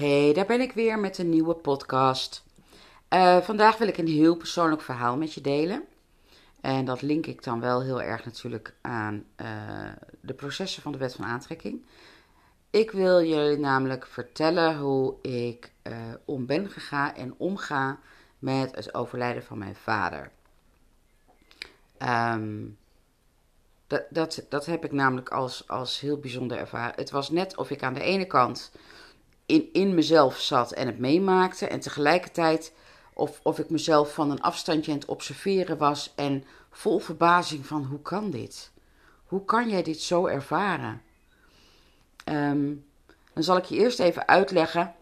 Hey, daar ben ik weer met een nieuwe podcast. Uh, vandaag wil ik een heel persoonlijk verhaal met je delen. En dat link ik dan wel heel erg natuurlijk aan uh, de processen van de wet van aantrekking. Ik wil jullie namelijk vertellen hoe ik uh, om ben gegaan en omga met het overlijden van mijn vader. Um, dat, dat, dat heb ik namelijk als, als heel bijzonder ervaren. Het was net of ik aan de ene kant in, in mezelf zat en het meemaakte. En tegelijkertijd of, of ik mezelf van een afstandje aan het observeren was. En vol verbazing van hoe kan dit? Hoe kan jij dit zo ervaren? Um, dan zal ik je eerst even uitleggen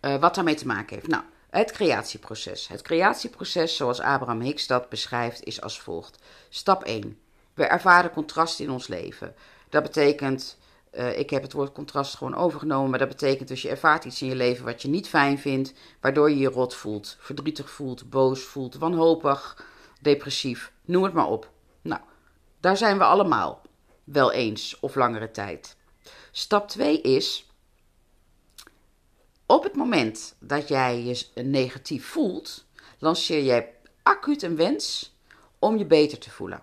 uh, wat daarmee te maken heeft. Nou, het creatieproces. Het creatieproces, zoals Abraham Hicks dat beschrijft, is als volgt. Stap 1. We ervaren contrast in ons leven. Dat betekent, uh, ik heb het woord contrast gewoon overgenomen, maar dat betekent dus je ervaart iets in je leven wat je niet fijn vindt, waardoor je je rot voelt, verdrietig voelt, boos voelt, wanhopig, depressief, noem het maar op. Nou, daar zijn we allemaal wel eens of langere tijd. Stap 2 is op het moment dat jij je negatief voelt, lanceer jij acuut een wens om je beter te voelen.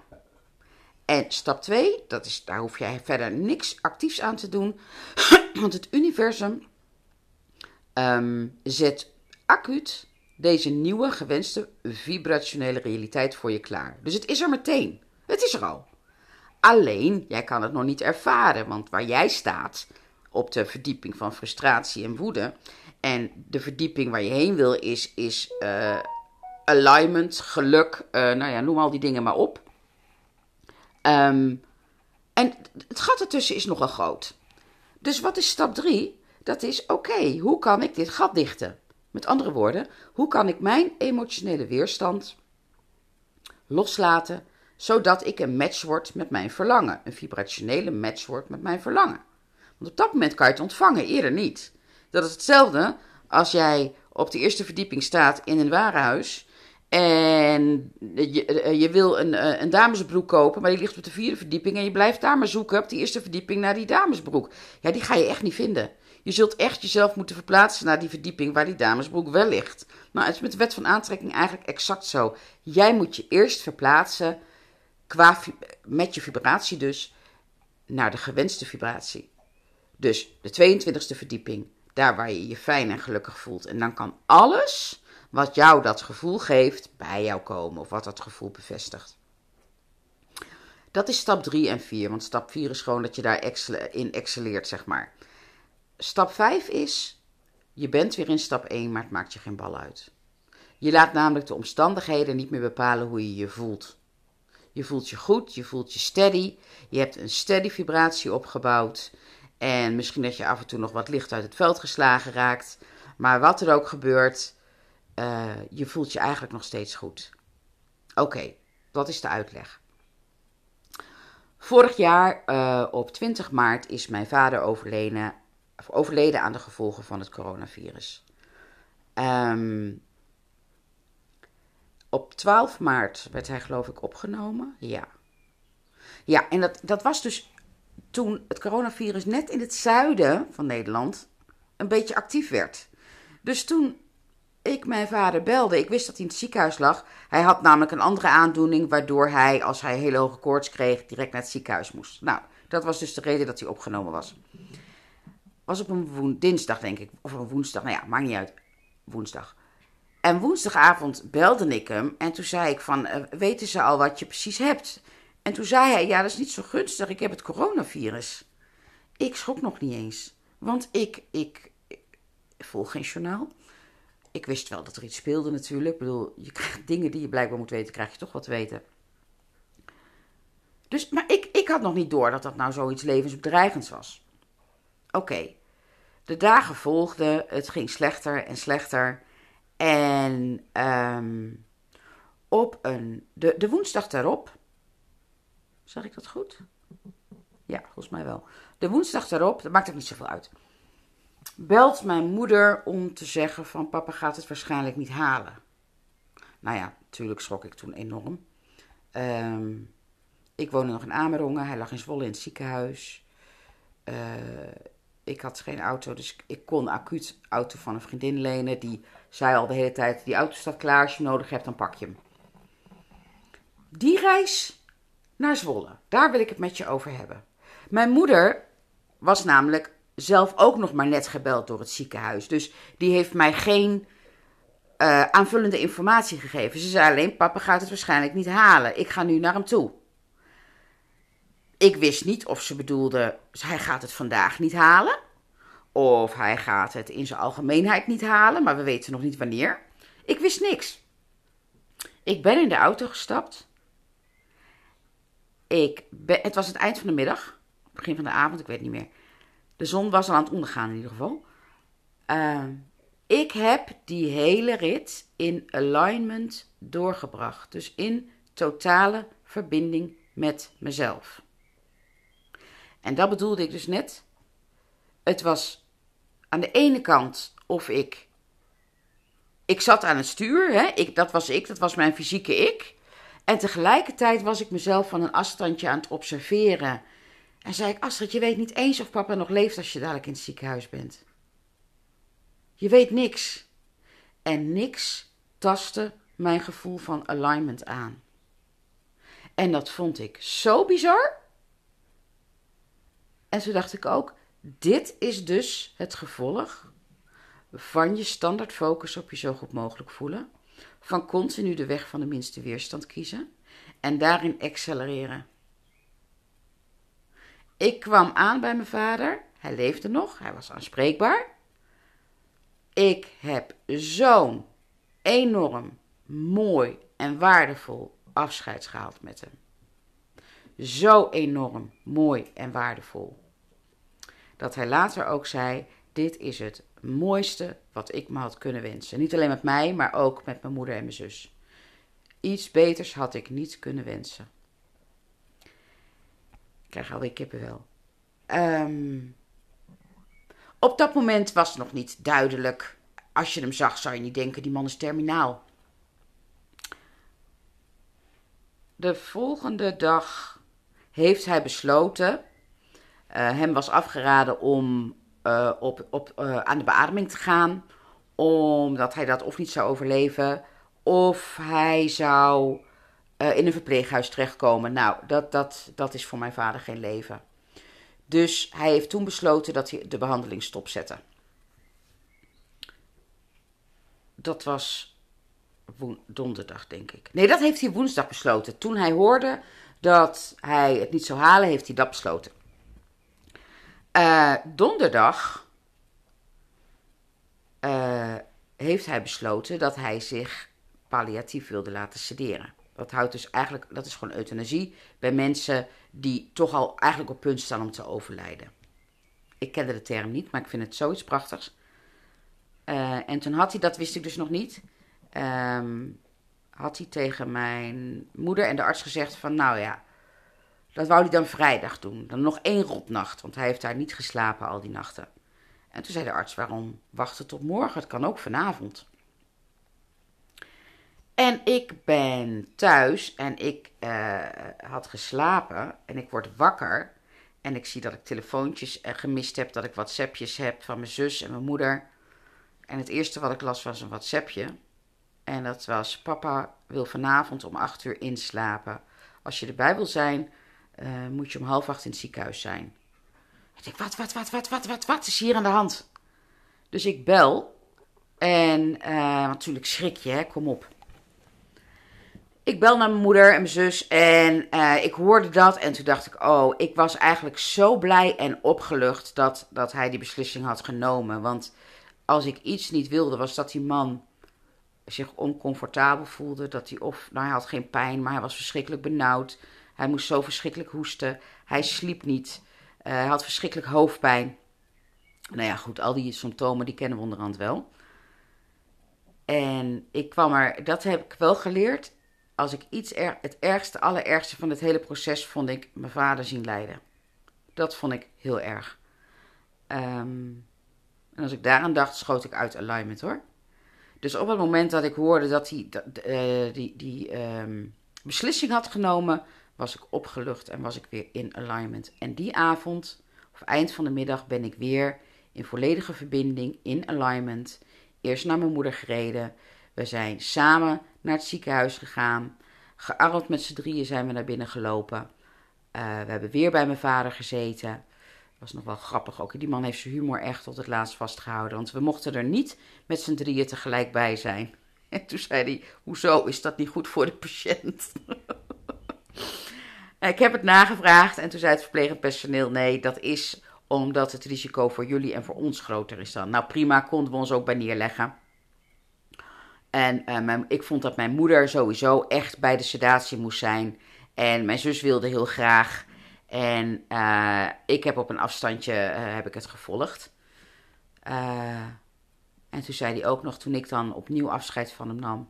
En stap 2, dat is, daar hoef jij verder niks actiefs aan te doen, want het universum um, zet acuut deze nieuwe gewenste vibrationele realiteit voor je klaar. Dus het is er meteen. Het is er al. Alleen, jij kan het nog niet ervaren, want waar jij staat, op de verdieping van frustratie en woede. En de verdieping waar je heen wil is, is uh, alignment, geluk, uh, nou ja, noem al die dingen maar op. Um, en het gat ertussen is nogal groot. Dus wat is stap 3? Dat is oké, hoe kan ik dit gat dichten? Met andere woorden, hoe kan ik mijn emotionele weerstand loslaten, zodat ik een match word met mijn verlangen, een vibrationele match word met mijn verlangen? Want op dat moment kan je het ontvangen, eerder niet. Dat is hetzelfde als jij op de eerste verdieping staat in een warenhuis. En je, eh, je wil een, eh, een damesbroek kopen, maar die ligt op de vierde verdieping. En je blijft daar maar zoeken op die eerste verdieping naar die damesbroek. Ja, die ga je echt niet vinden. Je zult echt jezelf moeten verplaatsen naar die verdieping waar die damesbroek wel ligt. Nou, het is met de wet van aantrekking eigenlijk exact zo. Jij moet je eerst verplaatsen, qua, met je vibratie dus, naar de gewenste vibratie. Dus de 22e verdieping, daar waar je je fijn en gelukkig voelt. En dan kan alles wat jou dat gevoel geeft bij jou komen of wat dat gevoel bevestigt. Dat is stap 3 en 4, want stap 4 is gewoon dat je daarin excelleert, zeg maar. Stap 5 is, je bent weer in stap 1, maar het maakt je geen bal uit. Je laat namelijk de omstandigheden niet meer bepalen hoe je je voelt. Je voelt je goed, je voelt je steady, je hebt een steady vibratie opgebouwd. En misschien dat je af en toe nog wat licht uit het veld geslagen raakt. Maar wat er ook gebeurt, uh, je voelt je eigenlijk nog steeds goed. Oké, dat is de uitleg. Vorig jaar uh, op 20 maart is mijn vader overleden, overleden aan de gevolgen van het coronavirus. Um, op 12 maart werd hij geloof ik opgenomen. Ja. Ja, en dat, dat was dus toen het coronavirus net in het zuiden van Nederland een beetje actief werd. Dus toen ik mijn vader belde, ik wist dat hij in het ziekenhuis lag. Hij had namelijk een andere aandoening, waardoor hij, als hij hele hoge koorts kreeg, direct naar het ziekenhuis moest. Nou, dat was dus de reden dat hij opgenomen was. Was op een dinsdag, denk ik, of een woensdag, nou ja, maakt niet uit. Woensdag. En woensdagavond belde ik hem en toen zei ik van, uh, weten ze al wat je precies hebt? En toen zei hij: Ja, dat is niet zo gunstig, ik heb het coronavirus. Ik schrok nog niet eens, want ik, ik, ik volg geen journaal. Ik wist wel dat er iets speelde natuurlijk. Ik bedoel, je krijgt dingen die je blijkbaar moet weten, krijg je toch wat te weten. Dus, maar ik, ik had nog niet door dat dat nou zoiets levensbedreigends was. Oké, de dagen volgden, het ging slechter en slechter. En um, op een, de, de woensdag daarop Zeg ik dat goed? Ja, volgens mij wel. De woensdag daarop, dat maakt ook niet zoveel uit. Belt mijn moeder om te zeggen van papa gaat het waarschijnlijk niet halen. Nou ja, natuurlijk schrok ik toen enorm. Um, ik woonde nog in Amerongen. Hij lag in Zwolle in het ziekenhuis. Uh, ik had geen auto, dus ik kon acuut auto van een vriendin lenen. Die zei al de hele tijd, die auto staat klaar, als je nodig hebt, dan pak je hem. Die reis naar Zwolle, daar wil ik het met je over hebben. Mijn moeder was namelijk zelf ook nog maar net gebeld door het ziekenhuis. Dus die heeft mij geen uh, aanvullende informatie gegeven. Ze zei alleen: Papa gaat het waarschijnlijk niet halen. Ik ga nu naar hem toe. Ik wist niet of ze bedoelde: hij gaat het vandaag niet halen. Of hij gaat het in zijn algemeenheid niet halen, maar we weten nog niet wanneer. Ik wist niks. Ik ben in de auto gestapt. Ik ben, het was het eind van de middag, begin van de avond, ik weet niet meer. De zon was al aan het ondergaan in ieder geval. Uh, ik heb die hele rit in alignment doorgebracht. Dus in totale verbinding met mezelf. En dat bedoelde ik dus net. Het was aan de ene kant of ik. Ik zat aan het stuur, hè? Ik, dat was ik, dat was mijn fysieke ik. En tegelijkertijd was ik mezelf van een afstandje aan het observeren. En zei ik: Astrid, je weet niet eens of papa nog leeft als je dadelijk in het ziekenhuis bent. Je weet niks. En niks tastte mijn gevoel van alignment aan. En dat vond ik zo bizar. En toen dacht ik ook: dit is dus het gevolg van je standaard focus op je zo goed mogelijk voelen. Van continu de weg van de minste weerstand kiezen en daarin accelereren. Ik kwam aan bij mijn vader. Hij leefde nog, hij was aanspreekbaar. Ik heb zo'n enorm mooi en waardevol afscheid gehaald met hem. Zo enorm mooi en waardevol. Dat hij later ook zei: Dit is het mooiste wat ik me had kunnen wensen. Niet alleen met mij, maar ook met mijn moeder en mijn zus. Iets beters had ik niet kunnen wensen. Ik krijg alweer kippenwel. Um, op dat moment was het nog niet duidelijk. Als je hem zag, zou je niet denken: die man is terminaal. De volgende dag heeft hij besloten. Uh, hem was afgeraden om uh, op, op, uh, aan de beademing te gaan, omdat hij dat of niet zou overleven, of hij zou in een verpleeghuis terechtkomen. Nou, dat, dat, dat is voor mijn vader geen leven. Dus hij heeft toen besloten dat hij de behandeling stopzette. Dat was donderdag, denk ik. Nee, dat heeft hij woensdag besloten. Toen hij hoorde dat hij het niet zou halen, heeft hij dat besloten. Uh, donderdag uh, heeft hij besloten dat hij zich palliatief wilde laten sederen. Dat houdt dus eigenlijk, dat is gewoon euthanasie bij mensen die toch al eigenlijk op punt staan om te overlijden. Ik kende de term niet, maar ik vind het zoiets prachtigs. Uh, en toen had hij, dat wist ik dus nog niet, um, had hij tegen mijn moeder en de arts gezegd van, nou ja, dat wou hij dan vrijdag doen. Dan nog één rotnacht, want hij heeft daar niet geslapen al die nachten. En toen zei de arts, waarom wachten tot morgen? Het kan ook vanavond. En ik ben thuis en ik uh, had geslapen en ik word wakker. En ik zie dat ik telefoontjes gemist heb, dat ik WhatsAppjes heb van mijn zus en mijn moeder. En het eerste wat ik las was een WhatsAppje. En dat was: Papa wil vanavond om acht uur inslapen. Als je erbij wil zijn, uh, moet je om half acht in het ziekenhuis zijn. Ik denk: Wat, wat, wat, wat, wat, wat, wat is hier aan de hand? Dus ik bel. En natuurlijk schrik je, hè? kom op. Ik bel naar mijn moeder en mijn zus en uh, ik hoorde dat en toen dacht ik, oh, ik was eigenlijk zo blij en opgelucht dat, dat hij die beslissing had genomen. Want als ik iets niet wilde, was dat die man zich oncomfortabel voelde. Dat hij of, nou hij had geen pijn, maar hij was verschrikkelijk benauwd. Hij moest zo verschrikkelijk hoesten. Hij sliep niet. Uh, hij had verschrikkelijk hoofdpijn. Nou ja, goed, al die symptomen die kennen we onderhand wel. En ik kwam er, dat heb ik wel geleerd als ik iets er, het ergste, allerergste van het hele proces vond ik mijn vader zien lijden. Dat vond ik heel erg. Um, en als ik daaraan dacht, schoot ik uit alignment hoor. Dus op het moment dat ik hoorde dat hij uh, die, die um, beslissing had genomen, was ik opgelucht en was ik weer in alignment. En die avond of eind van de middag, ben ik weer in volledige verbinding, in alignment. Eerst naar mijn moeder gereden. We zijn samen naar het ziekenhuis gegaan. Gearmd met z'n drieën zijn we naar binnen gelopen. Uh, we hebben weer bij mijn vader gezeten. Was nog wel grappig ook. Die man heeft zijn humor echt tot het laatst vastgehouden. Want we mochten er niet met z'n drieën tegelijk bij zijn. En toen zei hij: Hoezo is dat niet goed voor de patiënt? ik heb het nagevraagd en toen zei het verplegend personeel: Nee, dat is omdat het risico voor jullie en voor ons groter is dan. Nou, prima, konden we ons ook bij neerleggen. En mijn, ik vond dat mijn moeder sowieso echt bij de sedatie moest zijn. En mijn zus wilde heel graag. En uh, ik heb op een afstandje uh, heb ik het gevolgd. en toen zei hij ook nog, toen ik dan opnieuw afscheid van hem nam.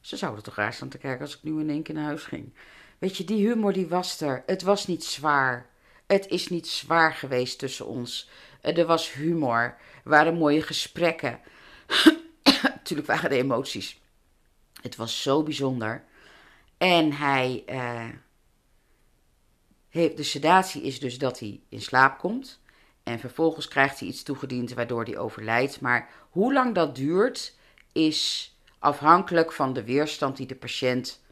Ze zouden toch raar staan te kijken als ik nu in één keer naar huis ging. Weet je, die humor die was er. Het was niet zwaar. Het is niet zwaar geweest tussen ons. Er was humor. Er waren mooie gesprekken. Natuurlijk waren er emoties. Het was zo bijzonder. En hij. Uh, heeft, de sedatie is dus dat hij in slaap komt. En vervolgens krijgt hij iets toegediend waardoor hij overlijdt. Maar hoe lang dat duurt, is afhankelijk van de weerstand die de patiënt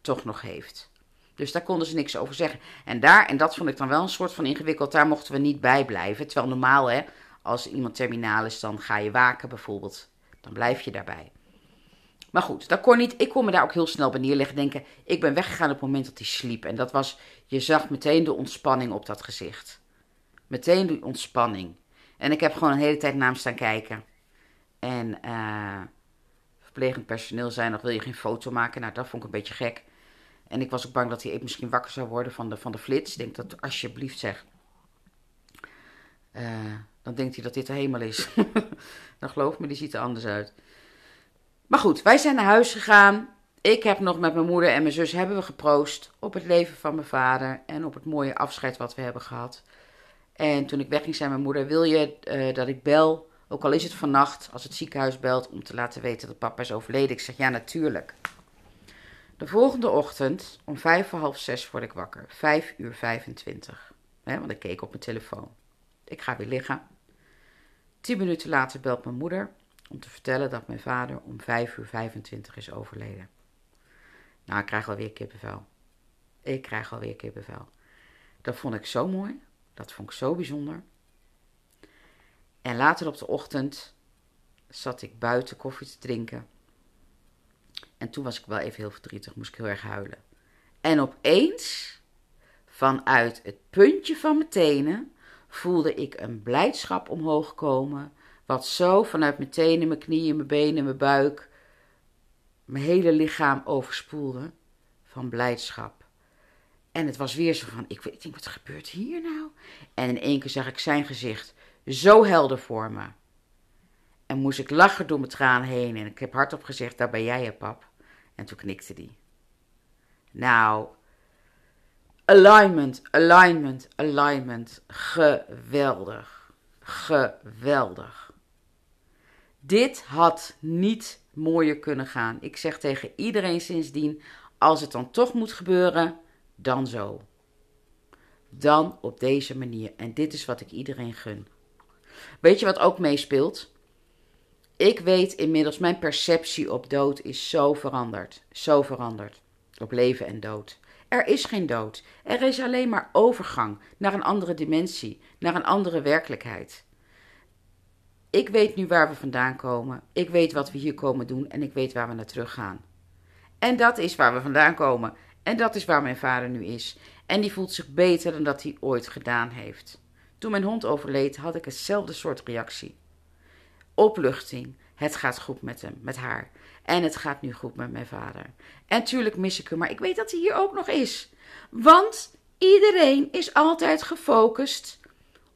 toch nog heeft. Dus daar konden ze niks over zeggen. En daar, en dat vond ik dan wel een soort van ingewikkeld, daar mochten we niet bij blijven. Terwijl normaal, hè, als iemand terminaal is, dan ga je waken bijvoorbeeld. Dan blijf je daarbij. Maar goed, dat kon niet. Ik kon me daar ook heel snel bij neerleggen. Denken, ik ben weggegaan op het moment dat hij sliep. En dat was, je zag meteen de ontspanning op dat gezicht. Meteen die ontspanning. En ik heb gewoon een hele tijd naar hem staan kijken. En uh, verplegend personeel zei nog, wil je geen foto maken? Nou, dat vond ik een beetje gek. En ik was ook bang dat hij misschien wakker zou worden van de, van de flits. Ik denk dat, alsjeblieft zeg. Uh, dan denkt hij dat dit de hemel is. dan geloof me, die ziet er anders uit. Maar goed, wij zijn naar huis gegaan. Ik heb nog met mijn moeder en mijn zus hebben we geproost op het leven van mijn vader en op het mooie afscheid wat we hebben gehad. En toen ik wegging, zei mijn moeder: Wil je uh, dat ik bel? Ook al is het vannacht, als het ziekenhuis belt, om te laten weten dat papa is overleden. Ik zeg: Ja, natuurlijk. De volgende ochtend, om vijf voor half zes, word ik wakker. Vijf uur 25. Hè, want ik keek op mijn telefoon. Ik ga weer liggen. Tien minuten later belt mijn moeder om te vertellen dat mijn vader om 5 uur 25 is overleden. Nou, ik krijg alweer kippenvel. Ik krijg alweer kippenvel. Dat vond ik zo mooi. Dat vond ik zo bijzonder. En later op de ochtend zat ik buiten koffie te drinken. En toen was ik wel even heel verdrietig, moest ik heel erg huilen. En opeens, vanuit het puntje van mijn tenen, voelde ik een blijdschap omhoog komen wat zo vanuit mijn tenen, mijn knieën, mijn benen, mijn buik, mijn hele lichaam overspoelde van blijdschap. En het was weer zo van, ik weet niet, wat gebeurt hier nou? En in één keer zag ik zijn gezicht zo helder voor me. En moest ik lachen door mijn tranen heen. En ik heb hardop gezegd, daar ben jij hè, pap. En toen knikte die. Nou, alignment, alignment, alignment. Geweldig. Geweldig. Dit had niet mooier kunnen gaan. Ik zeg tegen iedereen sindsdien: als het dan toch moet gebeuren, dan zo. Dan op deze manier. En dit is wat ik iedereen gun. Weet je wat ook meespeelt? Ik weet inmiddels, mijn perceptie op dood is zo veranderd. Zo veranderd. Op leven en dood. Er is geen dood. Er is alleen maar overgang naar een andere dimensie, naar een andere werkelijkheid. Ik weet nu waar we vandaan komen. Ik weet wat we hier komen doen en ik weet waar we naar terug gaan. En dat is waar we vandaan komen. En dat is waar mijn vader nu is. En die voelt zich beter dan dat hij ooit gedaan heeft. Toen mijn hond overleed, had ik hetzelfde soort reactie. Opluchting. Het gaat goed met hem, met haar. En het gaat nu goed met mijn vader. En tuurlijk mis ik hem, maar ik weet dat hij hier ook nog is. Want iedereen is altijd gefocust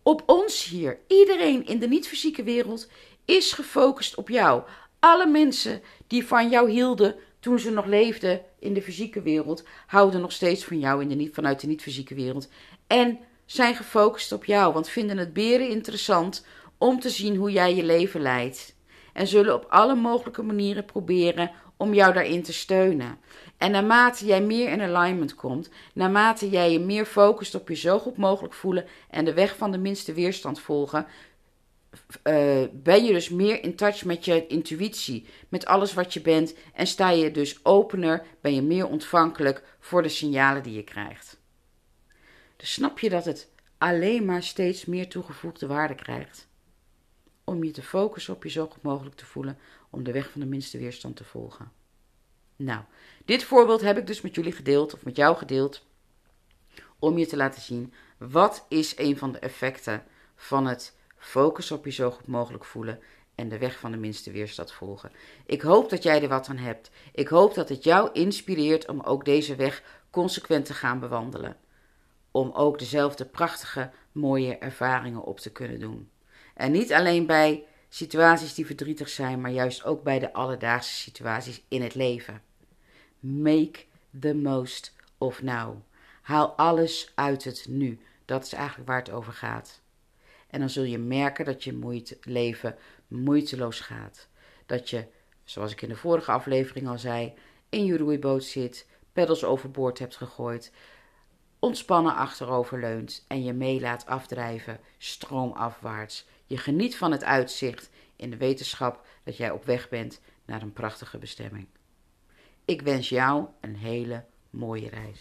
op ons hier. Iedereen in de niet-fysieke wereld is gefocust op jou. Alle mensen die van jou hielden toen ze nog leefden in de fysieke wereld, houden nog steeds van jou in de niet, vanuit de niet-fysieke wereld. En zijn gefocust op jou, want vinden het beren interessant om te zien hoe jij je leven leidt. En zullen op alle mogelijke manieren proberen om jou daarin te steunen. En naarmate jij meer in alignment komt, naarmate jij je meer focust op je zo goed mogelijk voelen en de weg van de minste weerstand volgen, uh, ben je dus meer in touch met je intuïtie, met alles wat je bent en sta je dus opener, ben je meer ontvankelijk voor de signalen die je krijgt. Dus snap je dat het alleen maar steeds meer toegevoegde waarde krijgt? Om je te focussen op je zo goed mogelijk te voelen, om de weg van de minste weerstand te volgen. Nou, dit voorbeeld heb ik dus met jullie gedeeld, of met jou gedeeld, om je te laten zien wat is een van de effecten van het Focus op je zo goed mogelijk voelen en de weg van de minste weerstand volgen. Ik hoop dat jij er wat aan hebt. Ik hoop dat het jou inspireert om ook deze weg consequent te gaan bewandelen. Om ook dezelfde prachtige, mooie ervaringen op te kunnen doen. En niet alleen bij situaties die verdrietig zijn, maar juist ook bij de alledaagse situaties in het leven. Make the most of now. Haal alles uit het nu. Dat is eigenlijk waar het over gaat. En dan zul je merken dat je moeite, leven moeiteloos gaat. Dat je, zoals ik in de vorige aflevering al zei, in je roeiboot zit, peddels overboord hebt gegooid, ontspannen achterover leunt en je mee laat afdrijven stroomafwaarts. Je geniet van het uitzicht in de wetenschap dat jij op weg bent naar een prachtige bestemming. Ik wens jou een hele mooie reis.